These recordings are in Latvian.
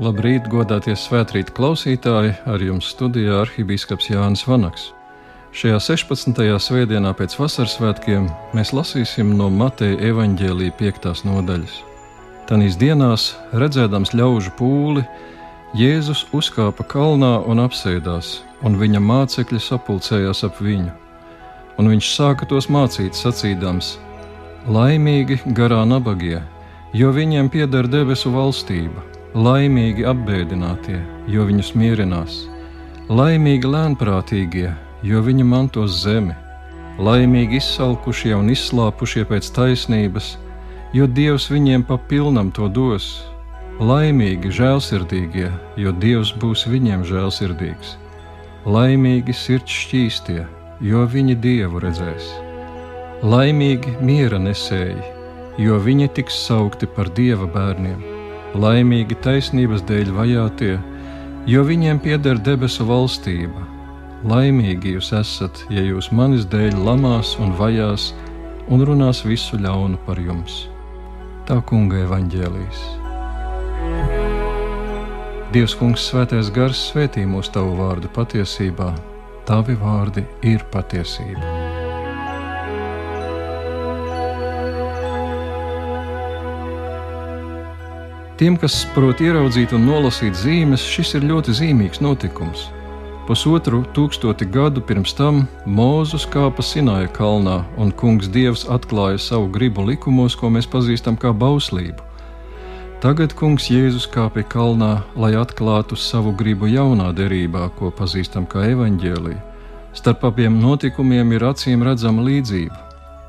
Labrīt, godāties svētkrīt klausītāji, ar jums studijā arhibīskaps Jānis Vanaks. Šajā 16. svētdienā pēc vasaras svētkiem mēs lasīsim no Mateja evaņģēlīja 5. nodaļas. Tanīs dienās, redzēdams ļaužu pūli, Jēzus uzkāpa kalnā un apsēdās, un viņa mācekļi sapulcējās ap viņu. Un viņš sāka tos mācīt, sacīdams: Laimīgi garā nabagie, jo viņiem pieder debesu valstība Laimīgi apbēdinātie, jo viņus mierinās, laimīgi lēnprātīgie, jo viņi mantos zemi, laimīgi izsalkušie un izslāpušie pēc taisnības, jo Dievs viņiem pa pilnam to dos, laimīgi žēlsirdīgie, jo Dievs būs viņiem žēlsirdīgs, laimīgi sirds šķīstie, jo viņi Dievu redzēs, laimīgi miera nesēji, jo viņi tiks saukti par Dieva bērniem laimīgi taisnības dēļ vajātie, jo viņiem pieder debesu valstība. Laimīgi jūs esat, ja jūs manis dēļ lamās un vajās un runās visu ļaunu par jums. Tā kunga evaņģēlīs. Dievs, kungs, svētais gars, svētī mūsu tavu vārdu patiesībā. Tavi vārdi ir patiesība. Tiem, kas prot ieraudzīt un nolasīt zīmes, šis ir ļoti zīmīgs notikums. Pusotru tūkstoti gadu pirms tam Mūzus kāpa Sinaja kalnā, un Kungs Dievs atklāja savu gribu likumos, ko mēs pazīstam kā bauslību. Tagad Kungs Jēzus kāpja kalnā, lai atklātu savu gribu jaunā derībā, ko pazīstam kā evaņģēlīja. Starp abiem notikumiem ir acīm redzama līdzība,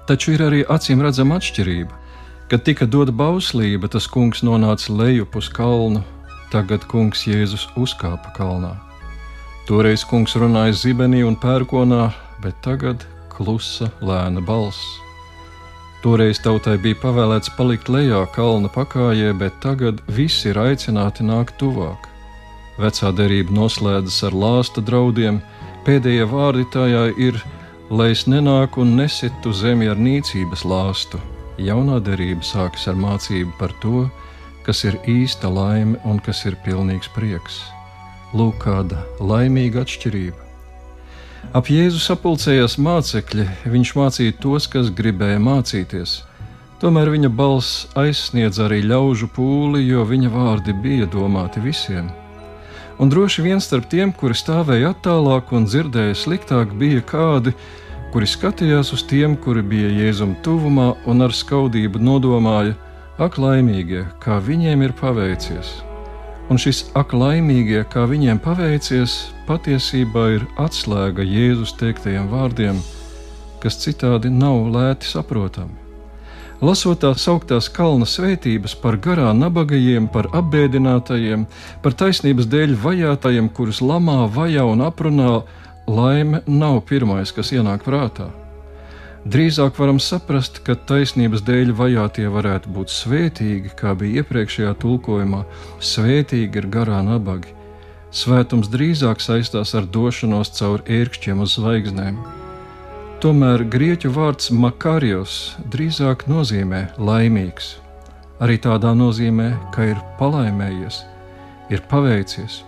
taču ir arī acīm redzama atšķirība. Kad tika dota bauslība, tas kungs nonāca lejup uz kalnu, tagad kungs Jēzus uzkāpa kalnā. Toreiz kungs runāja zibenī un pērkonā, bet tagad klusa, lēna balss. Toreiz tautai bija pavēlēts palikt lejā kalna pakājē, bet tagad visi ir aicināti nākt tuvāk. Vecā derība noslēdzas ar lāsta draudiem, pēdējie vārdi tajā ir, lai es nenāku un nesitu zemi ar nīcības lāstu, jaunā derība sākas ar mācību par to, kas ir īsta laime un kas ir pilnīgs prieks. Lūk, kāda laimīga atšķirība. Ap Jēzu sapulcējās mācekļi, viņš mācīja tos, kas gribēja mācīties. Tomēr viņa balss aizsniedz arī ļaužu pūli, jo viņa vārdi bija domāti visiem. Un droši vien starp tiem, kuri stāvēja attālāk un dzirdēja sliktāk, bija kādi, kuri skatījās uz tiem, kuri bija Jēzum tuvumā un ar skaudību nodomāja, ak, laimīgie, kā viņiem ir paveicies. Un šis ak, laimīgie, kā viņiem paveicies, patiesībā ir atslēga Jēzus teiktajiem vārdiem, kas citādi nav lēti saprotami. Lasot tās augtās kalna svētības par garā nabagajiem, par apbēdinātajiem, par taisnības dēļ vajātajiem, kurus lamā, vajā un aprunā, laime nav pirmais, kas ienāk prātā. Drīzāk varam saprast, ka taisnības dēļ vajātie varētu būt svētīgi, kā bija iepriekšējā tulkojumā, svētīgi ir garā nabagi. Svētums drīzāk saistās ar došanos caur ērkšķiem uz zvaigznēm. Tomēr grieķu vārds makarijos drīzāk nozīmē laimīgs. Arī tādā nozīmē, ka ir palaimējies, ir paveicies.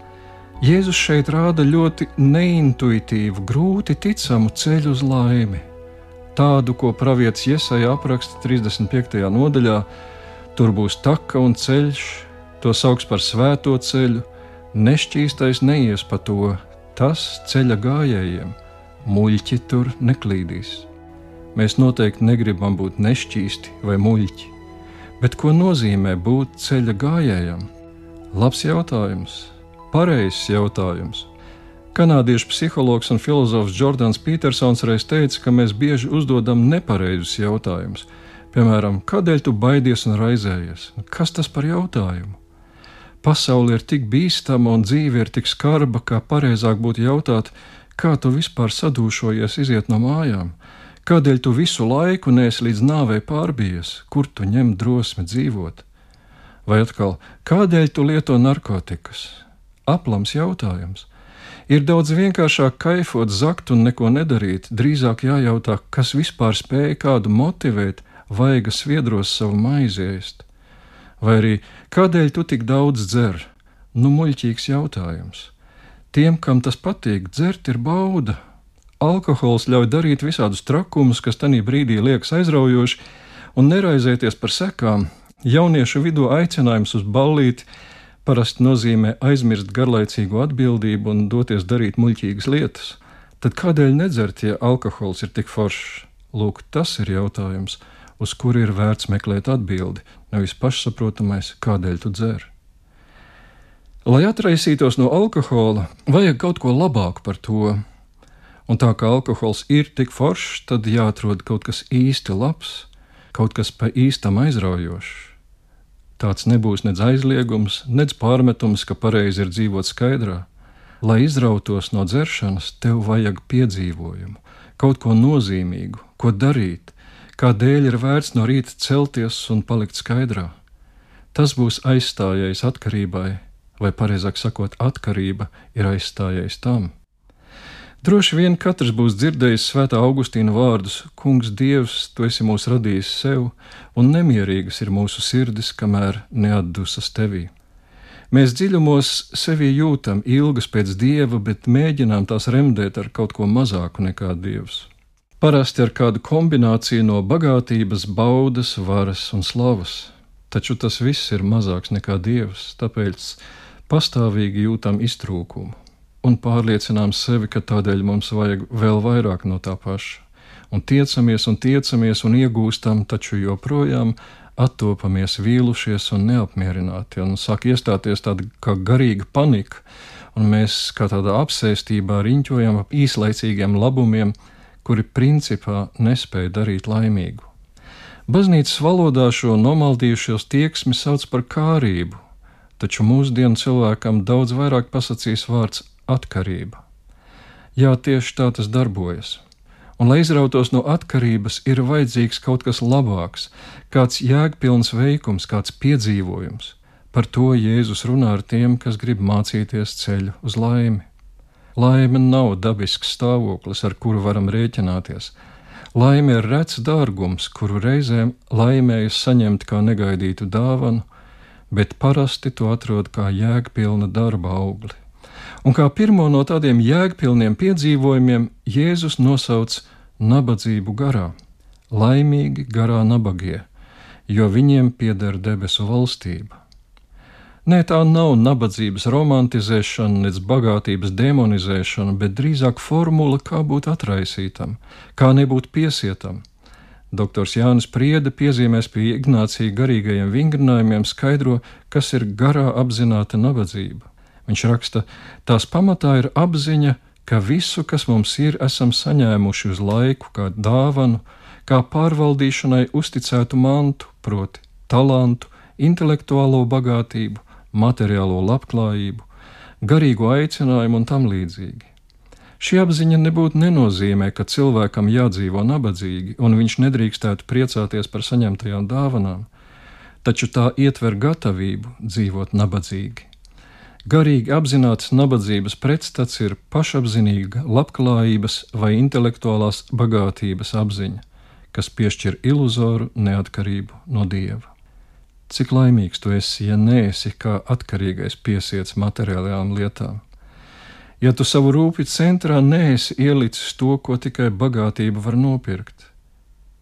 Jēzus šeit rāda ļoti neintuitīvu, grūti ticamu ceļu uz laimi. Tādu, ko pravietis Iesaja apraksta 35. nodaļā, tur būs taka un ceļš, to sauc par svēto ceļu, nešķīstais neies pa to, tas ceļa gājējiem, muļķi tur neklīdīs. Mēs noteikti negribam būt nešķīsti vai muļķi, bet ko nozīmē būt ceļa gājējam? Labs jautājums! Pareizs jautājums. Kanādiešu psihologs un filozofs Jordans Petersons reiz teica, ka mēs bieži uzdodam nepareizus jautājumus. Piemēram, kādēļ tu baidies un raizējies? Kas tas par jautājumu? Pasaule ir tik bīstama un dzīve ir tik skarba, ka pareizāk būtu jautāt, kā tu vispār sadūšojies iziet no mājām, kādēļ tu visu laiku neesi līdz nāvei pārbies, kur tu ņem drosmi dzīvot? Vai atkal, kādēļ tu lieto narkotikas? Aplams jautājums. Ir daudz vienkāršāk kaifot, zakt un neko nedarīt. Drīzāk jājautā, kas vispār spēja kādu motivēt, vaiga sviedros savu maizi ēst. Vai arī kādēļ tu tik daudz dzer, Nu, muļķīgs jautājums. Tiem, kam tas patīk, dzert ir bauda. Alkohols ļauj darīt visādus trakumus, kas tajā brīdī liekas aizraujoši, un neraizēties par sekām. Jauniešu vidū aicinājums uz ballīti parasti nozīmē aizmirst garlaicīgo atbildību un doties darīt muļķīgas lietas. Tad kādēļ nedzert, ja alkohols ir tik foršs? Lūk, tas ir jautājums, uz kuru ir vērts meklēt atbildi, nevis pašsaprotamais, kādēļ tu dzer. Lai atraisītos no alkohola, vajag kaut ko labāku par to. Un tā kā alkohols ir tik foršs, tad jāatrod kaut kas īsti labs, kaut kas pa īstam aizraujošs. Tāds nebūs nedz aizliegums, nedz pārmetums, ka pareizi ir dzīvot skaidrā. Lai izrautos no dzeršanas, tev vajag piedzīvojumu, kaut ko nozīmīgu, ko darīt, kādēļ ir vērts no rīta celties un palikt skaidrā. Tas būs aizstājējis atkarībai vai pareizāk sakot, atkarība ir aizstājējis tam. Droši vien katrs būs dzirdējis svētā Augustīna vārdus: Kungs, Dievs, tu esi mūs radījis sev, un nemierīgas ir mūsu sirdis, kamēr neatdusas tevī. Mēs dziļumos sevī jūtam ilgas pēc dieva, bet mēģinām tās remdēt ar kaut ko mazāku nekā dievs. Parasti ar kādu kombināciju no bagātības, baudas, varas un slavas, taču tas viss ir mazāks nekā dievs, tāpēc pastāvīgi jūtam iztrūkumu un pārliecinām sevi, ka tādēļ mums vajag vēl vairāk no tā paša. Un tiecamies un tiecamies un iegūstam, taču joprojām attopamies vīlušies un neapmierināti, un sāk iestāties tāda kā garīga panika, un mēs kā tādā apsēstībā riņķojam ap īslaicīgiem labumiem, kuri principā nespēja darīt laimīgu. Baznīcas valodā šo nomaldījušos tieksmi sauc par kārību, taču mūsdienu cilvēkam daudz vairāk pasakīs vārds atkarība. Jā, tieši tā tas darbojas. Un, lai izrautos no atkarības, ir vajadzīgs kaut kas labāks, kāds jēgpilns veikums, kāds piedzīvojums. Par to Jēzus runā ar tiem, kas grib mācīties ceļu uz laimi. Laime nav dabisks stāvoklis, ar kuru varam rēķināties. Laime ir rets dārgums, kuru reizēm laimējas saņemt kā negaidītu dāvanu, bet parasti to atrod kā jēgpilna darba augli. Un kā pirmo no tādiem jēgpilniem piedzīvojumiem Jēzus nosauc nabadzību garā, laimīgi garā nabagie, jo viņiem pieder debesu valstība. Nē, tā nav nabadzības romantizēšana, nec bagātības demonizēšana, bet drīzāk formula, kā būt atraisītam, kā nebūt piesietam Doktors Jānis Priede piezīmēs pie Ignācija garīgajiem vingrinājumiem skaidro, kas ir garā apzināta nabadzība. Viņš raksta, tās pamatā ir apziņa, ka visu, kas mums ir, esam saņēmuši uz laiku, kā dāvanu, kā pārvaldīšanai uzticētu mantu, proti, talantu, intelektuālo bagātību, materiālo labklājību, garīgo aicinājumu un tam līdzīgi. Šī apziņa nebūtu nenozīmē, ka cilvēkam jādzīvo nabadzīgi, un viņš nedrīkstētu priecāties par saņemtajām dāvanām, taču tā ietver gatavību dzīvot nabadzīgi. Garīgi apzināts nabadzības pretstats ir pašapziņīga labklājības vai intelektuālās bagātības apziņa, kas piešķir iluzoru neatkarību no dieva. Cik laimīgs tu esi, ja neesi kā atkarīgais piesiets materiālajām lietām? ja tu savu rūpju centrā neesi ielicis to, ko tikai bagātība var nopirkt.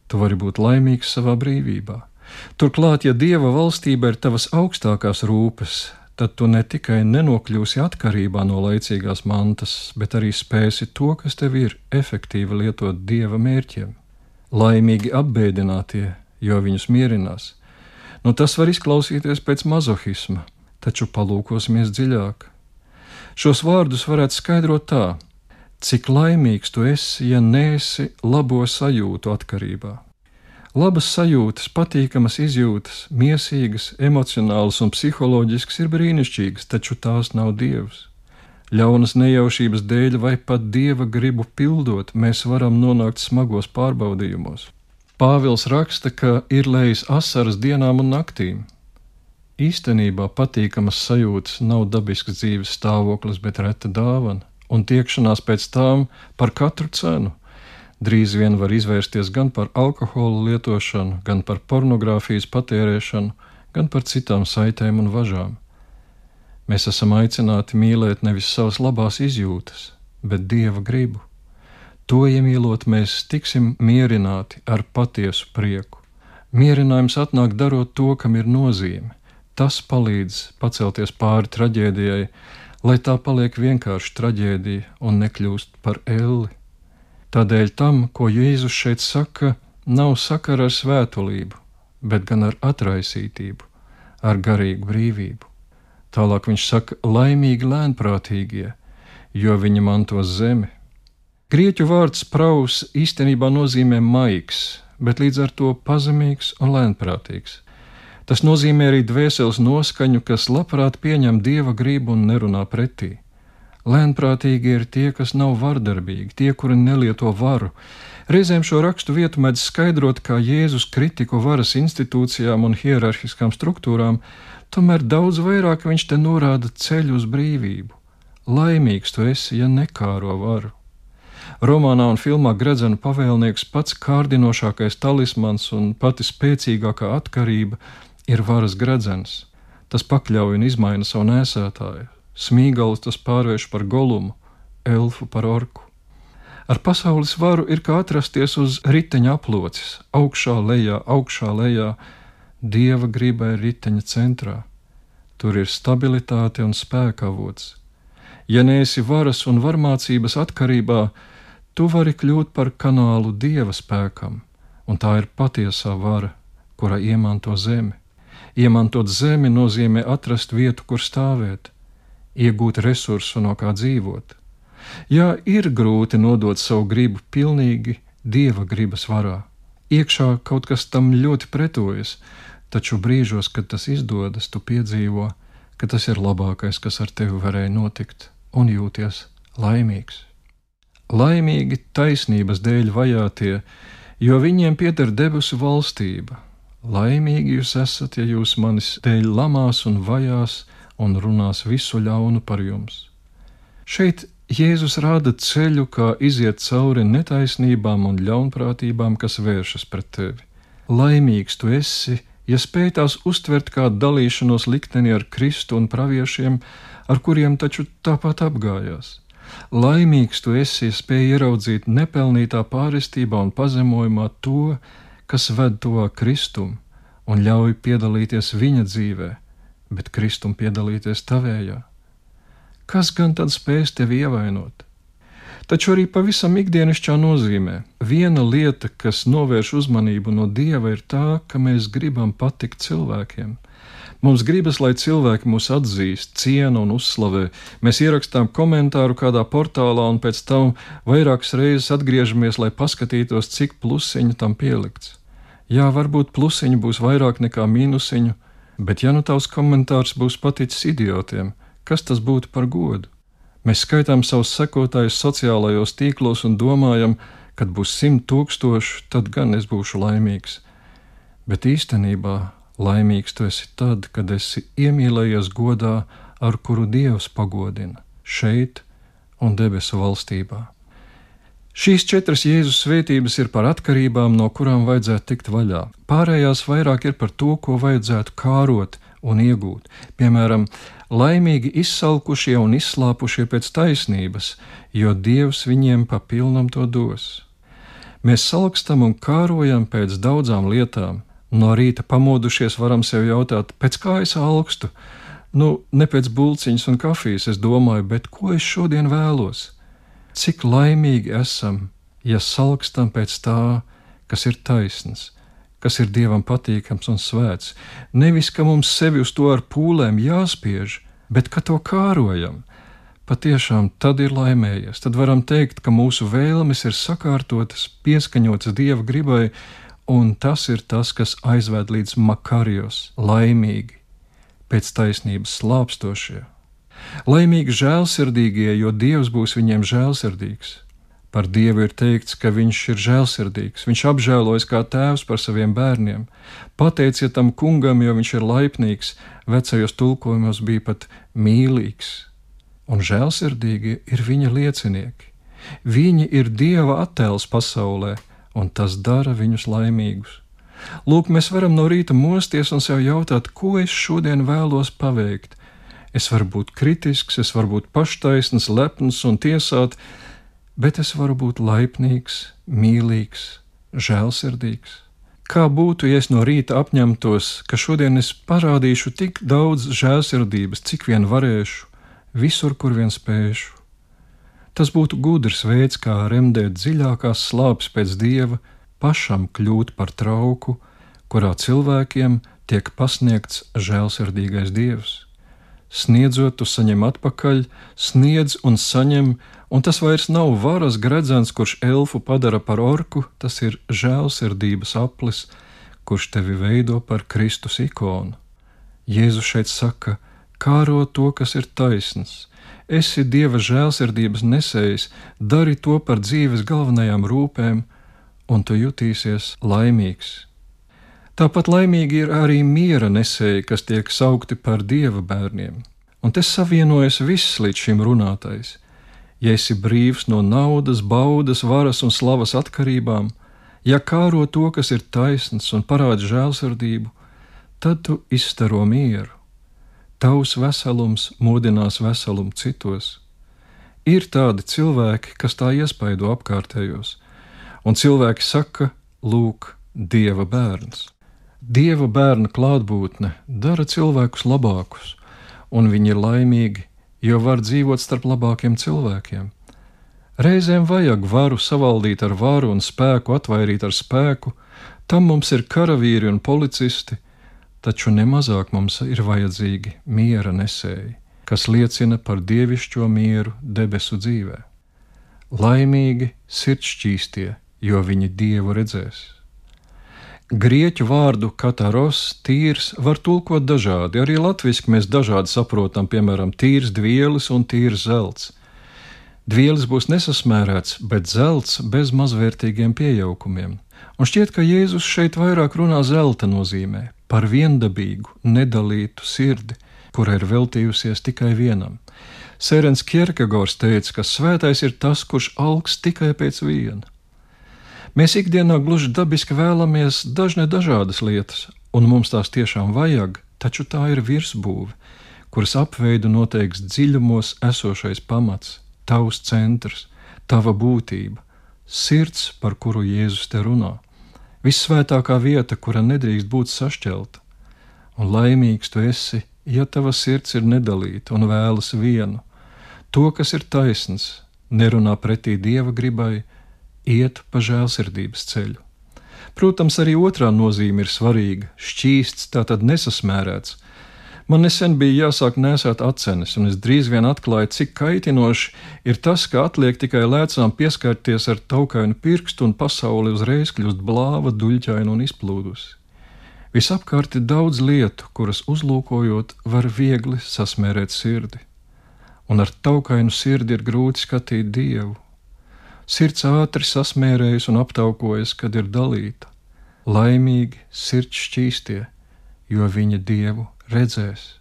Tu vari būt laimīgs savā brīvībā. Turklāt, ja Dieva valstība ir tavas augstākās rūpes, tad tu ne tikai nenokļūsi atkarībā no laicīgās mantas, bet arī spēsi to, kas tev ir, efektīvi lietot Dieva mērķiem. Laimīgi apbēdinātie, jo viņus mierinās. Nu, tas var izklausīties pēc mazohisma, taču palūkosimies dziļāk. Šos vārdus varētu skaidrot tā: cik laimīgs tu esi, ja nēsi labo sajūtu atkarībā. Labas sajūtas, patīkamas izjūtas, mīsīgas, emocionālas un psiholoģiskas ir brīnišķīgas, taču tās nav dievs. Ļaunas nejaušības dēļ vai pat dieva gribu pildot, mēs varam nonākt smagos pārbaudījumos. Pāvils raksta, ka ir lejis asaras dienām un naktīm, Īstenībā patīkamas sajūtas nav dabisks dzīves stāvoklis, bet reta dāvana, un tiekšanās pēc tām par katru cenu drīz vien var izvērsties gan par alkohola lietošanu, gan par pornogrāfijas patērēšanu, gan par citām saitēm un važām. Mēs esam aicināti mīlēt nevis savas labās izjūtas, bet dieva gribu. To iemīlot, mēs tiksim mierināti ar patiesu prieku. Mierinājums atnāk darot to, kam ir nozīme. Tas palīdz pacelties pāri traģēdijai, lai tā paliek vienkārši traģēdija un nekļūst par elli. Tādēļ tam, ko Jēzus šeit saka, nav sakara ar svētulību, bet gan ar atraisītību, ar garīgu brīvību. Tālāk viņš saka, laimīgi lēnprātīgie, jo viņi mantos zemi. Grieķu vārds praus īstenībā nozīmē maigs, bet līdz ar to pazemīgs un lēnprātīgs. Tas nozīmē arī dvēseles noskaņu, kas labprāt pieņem dieva gribu un nerunā pretī. Lēnprātīgi ir tie, kas nav vardarbīgi, tie, kuri nelieto varu. Reizēm šo rakstu vietu mēdz skaidrot kā Jēzus kritiku varas institūcijām un hierarhiskām struktūrām, tomēr daudz vairāk viņš te norāda ceļu uz brīvību. Laimīgs tu esi, ja nekāro varu. Romānā un filmā Gredzena pavēlnieks pats kārdinošākais talismans un pati spēcīgākā atkarība ir varas gredzens. Tas pakļauj un izmaina savu nēsētāju. Smīgalis tas pārvērš par golumu, elfu par orku. Ar pasaules varu ir kā atrasties uz riteņa aplocis, augšā, lejā, augšā, lejā. Dieva griba ir riteņa centrā. Tur ir stabilitāte un spēka avots. Ja neesi varas un varmācības atkarībā, tu vari kļūt par kanālu dieva spēkam, un tā ir patiesā vara, kura iemanto zemi. Iemantot zemi nozīmē atrast vietu, kur stāvēt, iegūt resursu, no kā dzīvot. Jā, ir grūti nodot savu gribu pilnīgi dieva gribas varā. Iekšā kaut kas tam ļoti pretojas, taču brīžos, kad tas izdodas, tu piedzīvo, ka tas ir labākais, kas ar tevi varēja notikt, un jūties laimīgs. Laimīgi taisnības dēļ vajātie, jo viņiem pieder debesu valstība, Laimīgi jūs esat, ja jūs manis dēļ lamās un vajās un runās visu ļaunu par jums. Šeit Jēzus rāda ceļu, kā iziet cauri netaisnībām un ļaunprātībām, kas vēršas pret tevi. Laimīgs tu esi, ja spēj tās uztvert kā dalīšanos likteni ar Kristu un praviešiem, ar kuriem taču tāpat apgājās. Laimīgs tu esi, ja spēj ieraudzīt nepelnītā pārestībā un pazemojumā to, kas ved tuvāk Kristum un ļauj piedalīties viņa dzīvē, bet Kristum piedalīties tavējā. Kas gan tad spēs tevi ievainot? Taču arī pavisam ikdienišķā nozīmē viena lieta, kas novērš uzmanību no dieva, ir tā, ka mēs gribam patikt cilvēkiem. Mums gribas, lai cilvēki mūs atzīst, ciena un uzslavē. Mēs ierakstām komentāru kādā portālā un pēc tam vairākas reizes atgriežamies, lai paskatītos, cik plusiņu tam pielikts. Jā, varbūt plusiņu būs vairāk nekā mīnusiņu, bet ja nu tavs komentārs būs paticis idiotiem, kas tas būtu par godu? Mēs skaitām savus sekotājus sociālajos tīklos un domājam, kad būs simt tūkstoši, tad gan es būšu laimīgs. Bet īstenībā laimīgs tu esi tad, kad esi iemīlējies godā, ar kuru Dievs pagodina šeit un debesu valstībā. Šīs četras Jēzus svētības ir par atkarībām, no kurām vajadzētu tikt vaļā. Pārējās vairāk ir par to, ko vajadzētu kārot un iegūt. Piemēram, laimīgi izsalkušie un izslāpušie pēc taisnības, jo Dievs viņiem pa pilnam to dos. Mēs salkstam un kārojam pēc daudzām lietām. No rīta pamodušies, varam sev jautāt, pēc kā es augstu. Nu, ne pēc bulciņas un kafijas es domāju, bet ko es šodien vēlos? Cik laimīgi esam, ja salkstam pēc tā, kas ir taisns, kas ir dievam patīkams un svēts. Nevis, ka mums sevi uz to ar pūlēm jāspiež, bet ka to kārojam. Patiešām tad ir laimējies. Tad varam teikt, ka mūsu vēlmes ir sakārtotas, pieskaņotas dieva gribai, un tas ir tas, kas aizved līdz makarijos, laimīgi, pēc taisnības slāpstošie. Laimīgi žēlsirdīgie, jo Dievs būs viņiem žēlsirdīgs. Par Dievu ir teikts, ka Viņš ir žēlsirdīgs, Viņš apžēlojas kā tēvs par saviem bērniem. Pateiciet tam kungam, jo Viņš ir laipnīgs, vecajos tulkojumos bija pat mīlīgs. Un žēlsirdīgi ir Viņa liecinieki. Viņi ir Dieva attēls pasaulē, un tas dara viņus laimīgus. Lūk, mēs varam no rīta mosties un sev jautāt, ko es šodien vēlos paveikt, Es varu būt kritisks, es varu būt paštaisns, lepns un tiesāt, bet es varu būt laipnīgs, mīlīgs, žēlsirdīgs. Kā būtu, ja es no rīta apņemtos, ka šodien es parādīšu tik daudz žēlsirdības, cik vien varēšu, visur, kur vien spēšu? Tas būtu gudrs veids, kā remdēt dziļākās slāpes pēc dieva, pašam kļūt par trauku, kurā cilvēkiem tiek pasniegts žēlsirdīgais dievs. Sniedzot, tu saņem atpakaļ, sniedz un saņem, un tas vairs nav varas gredzens, kurš elfu padara par orku, tas ir žēlsirdības aplis, kurš tevi veido par Kristus ikonu. Jēzus šeit saka: kāro to, kas ir taisns, esi dieva žēlsirdības nesējs, dari to par dzīves galvenajām rūpēm, un tu jutīsies laimīgs. Tāpat laimīgi ir arī miera nesēji, kas tiek saukti par dieva bērniem. Un te savienojas viss līdz šim runātais. Ja esi brīvs no naudas, baudas, varas un slavas atkarībām, ja kāro to, kas ir taisns un parāda žēlsirdību, tad tu izstaro mieru. Tavs veselums modinās veselumu citos. Ir tādi cilvēki, kas tā iespaido apkārtējos, un cilvēki saka, lūk, Dieva bērns. Dieva bērna klātbūtne dara cilvēkus labākus, un viņi ir laimīgi, jo var dzīvot starp labākiem cilvēkiem. Reizēm vajag varu savaldīt ar varu un spēku atvairīt ar spēku, tam mums ir karavīri un policisti, taču nemazāk mums ir vajadzīgi miera nesēji, kas liecina par dievišķo mieru debesu dzīvē. Laimīgi sirdsšķīstie, jo viņi dievu redzēs. Grieķu vārdu kataros, tīrs, var tulkot dažādi. Arī latviešu mēs dažādi saprotam, piemēram, tīrs dvielis un tīrs zelts. Dvielis būs nesasmērēts, bet zelts bez mazvērtīgiem pieaukumiem. Un šķiet, ka Jēzus šeit vairāk runā zelta nozīmē par viendabīgu, nedalītu sirdi, kura ir veltījusies tikai vienam. Sērens Kierkegors teica, ka svētais ir tas, kurš augsts tikai pēc viena. Mēs ikdienā gluži dabiski vēlamies dažne dažādas lietas, un mums tās tiešām vajag, taču tā ir virsbūve, kuras apveidu noteiks dziļumos esošais pamats, tavs centrs, tava būtība, sirds, par kuru Jēzus te runā, vissvētākā vieta, kura nedrīkst būt sašķelta. Un laimīgs tu esi, ja tava sirds ir nedalīta un vēlas vienu, to, kas ir taisns, nerunā pretī dieva gribai, iet pa žēlsirdības ceļu. Protams, arī otrā nozīme ir svarīga - šķīsts, tātad nesasmērēts. Man nesen bija jāsāk nesēt acenes, un es drīz vien atklāju, cik kaitinoši ir tas, ka atliek tikai lēcām pieskarties ar taukainu pirkstu, un pasaule uzreiz kļūst blāva, duļķaina un izplūdusi. Visapkārt ir daudz lietu, kuras uzlūkojot, var viegli sasmērēt sirdi, un ar taukainu sirdi ir grūti skatīt dievu, Sirds ātri sasmērējas un aptaukojas, kad ir dalīta. Laimīgi sirds šķīstie, jo viņa dievu redzēs.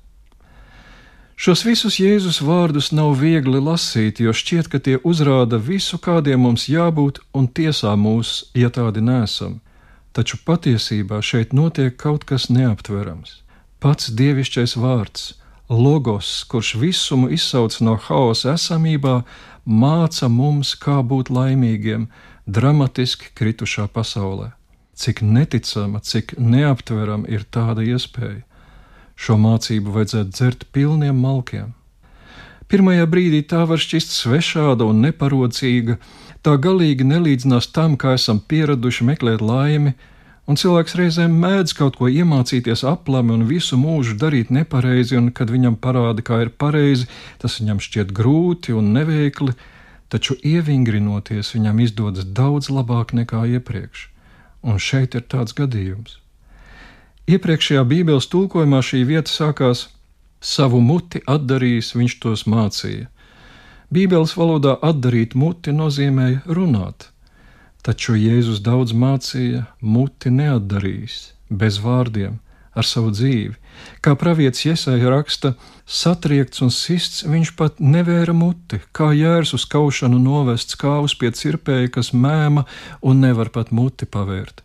Šos visus Jēzus vārdus nav viegli lasīt, jo šķiet, ka tie uzrāda visu, kādiem mums jābūt, un tiesā mūs, ja tādi nesam. Taču patiesībā šeit notiek kaut kas neaptverams. Pats dievišķais vārds, logos, kurš visumu izsauc no haosa esamībā, māca mums, kā būt laimīgiem dramatiski kritušā pasaulē. Cik neticama, cik neaptverama ir tāda iespēja. Šo mācību vajadzētu dzert pilniem malkiem. Pirmajā brīdī tā var šķist svešāda un neparocīga, tā galīgi nelīdzinās tam, kā esam pieraduši meklēt laimi, Un cilvēks reizēm mēdz kaut ko iemācīties aplami un visu mūžu darīt nepareizi, un kad viņam parāda, kā ir pareizi, tas viņam šķiet grūti un neveikli, taču ievingrinoties viņam izdodas daudz labāk nekā iepriekš. Un šeit ir tāds gadījums. Iepriekšējā Bībeles tulkojumā šī vieta sākās: savu muti atdarījis, viņš tos mācīja. Bībeles valodā atdarīt muti nozīmēja runāt. Taču Jēzus daudz mācīja, muti neatdarīs, bez vārdiem, ar savu dzīvi. Kā pravietis Iesaija raksta, satriekts un sists, viņš pat nevēra muti, kā jērs uz kaušanu novests kāvus pie cirpēja, kas mēma un nevar pat muti pavērt.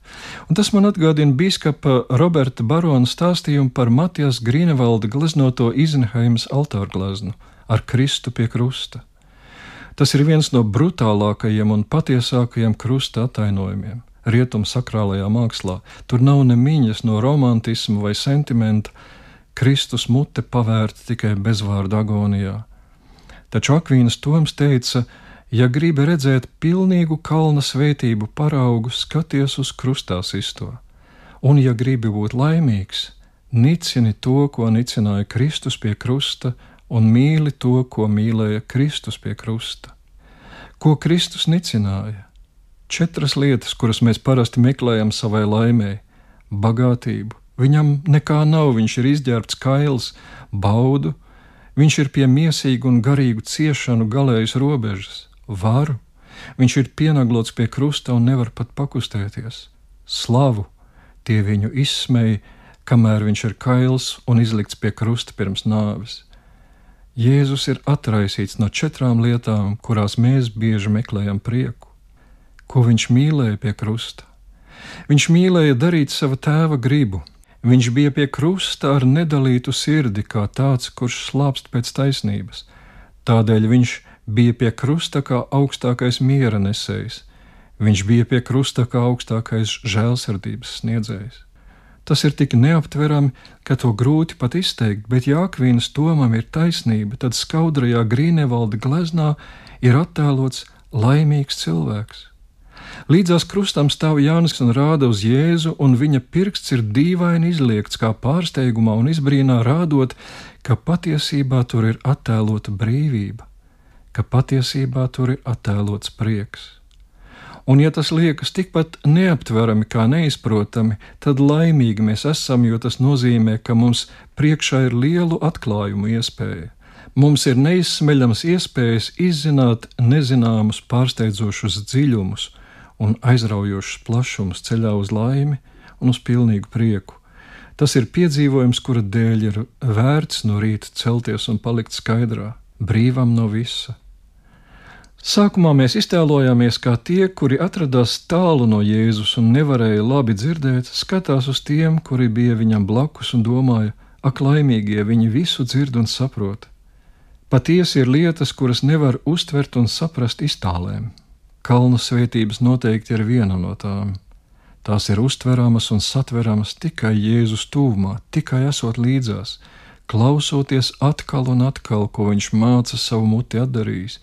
Un tas man atgādina biskapa Roberta Barona stāstījumu par Matijas Grīnevalda gleznoto Izenheimas altārgleznu ar Kristu pie krusta. Tas ir viens no brutālākajiem un patiesākajiem krusta attainojumiem rietumu sakrālajā mākslā. Tur nav ne miņas no romantisma vai sentimenta, Kristus mute pavērta tikai bezvārdu agonijā. Taču Akvīnas Toms teica, ja gribi redzēt pilnīgu kalna svētību paraugu, skaties uz krustā sisto, un ja gribi būt laimīgs, nicini to, ko nicināja Kristus pie krusta, un mīli to, ko mīlēja Kristus pie krusta. Ko Kristus nicināja? Četras lietas, kuras mēs parasti meklējam savai laimēji - bagātību. Viņam nekā nav, viņš ir izģērbts kails, baudu, viņš ir pie miesīgu un garīgu ciešanu galējas robežas, varu, viņš ir pienaglots pie krusta un nevar pat pakustēties, slavu, tie viņu izsmēja, kamēr viņš ir kails un izlikts pie krusta pirms nāves. Jēzus ir atraisīts no četrām lietām, kurās mēs bieži meklējam prieku ko viņš mīlēja pie krusta. Viņš mīlēja darīt sava tēva gribu. Viņš bija pie krusta ar nedalītu sirdi, kā tāds, kurš slāpst pēc taisnības. Tādēļ viņš bija pie krusta kā augstākais miera nesējs. Viņš bija pie krusta kā augstākais žēlsirdības sniedzējs. Tas ir tik neaptverami, ka to grūti pat izteikt, bet ja Akvīnas tomam ir taisnība, tad skaudrajā Grīnevalda gleznā ir attēlots laimīgs cilvēks. Līdzās krustam stāv Jānis un rāda uz Jēzu, un viņa pirksts ir dīvaini izliekts kā pārsteigumā un izbrīnā, rādot, ka patiesībā tur ir attēlota brīvība, ka patiesībā tur ir attēlots prieks. Un, ja tas liekas tikpat neaptverami kā neizprotami, tad laimīgi mēs esam, jo tas nozīmē, ka mums priekšā ir lielu atklājumu iespēja. Mums ir neizsmeļamas iespējas izzināt nezināmus, pārsteidzošus dziļumus, un aizraujošs plašums ceļā uz laimi un uz pilnīgu prieku. Tas ir piedzīvojums, kura dēļ ir vērts no rīta celties un palikt skaidrā, brīvam no visa. Sākumā mēs iztēlojāmies, kā tie, kuri atradās tālu no Jēzus un nevarēja labi dzirdēt, skatās uz tiem, kuri bija viņam blakus un domāja, ak, laimīgie, viņi visu dzird un saprot. Patiesi ir lietas, kuras nevar uztvert un saprast iztālēm. Kalnu svētības noteikti ir viena no tām. Tās ir uztveramas un satveramas tikai Jēzus tūmā, tikai esot līdzās, klausoties atkal un atkal, ko viņš māca savu muti atdarījis,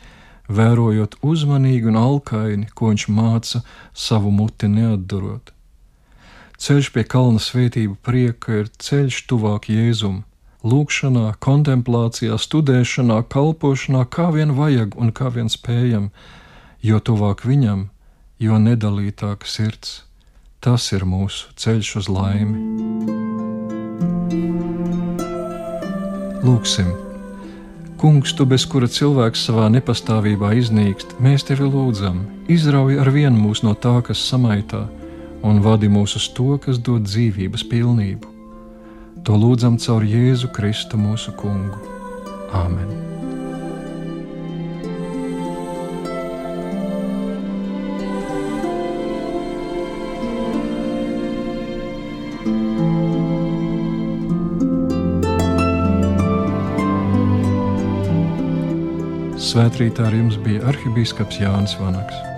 vērojot uzmanīgi un alkaini, ko viņš māca savu muti neatdarot. Ceļš pie kalna svētību prieka ir ceļš tuvāk Jēzum, lūgšanā, kontemplācijā, studēšanā, kalpošanā, kā vien vajag un kā vien spējam, jo tuvāk viņam, jo nedalītāka sirds. Tas ir mūsu ceļš uz laimi. Lūksim! Kungs, tu bez kura cilvēks savā nepastāvībā iznīkst, mēs tevi lūdzam, izrauj ar vienu mūs no tā, kas samaitā, un vadi mūs uz to, kas dod dzīvības pilnību. To lūdzam caur Jēzu Kristu mūsu Kungu. Āmen! Svētrītā ar jums bija arhibīskaps Jānis Vanaks.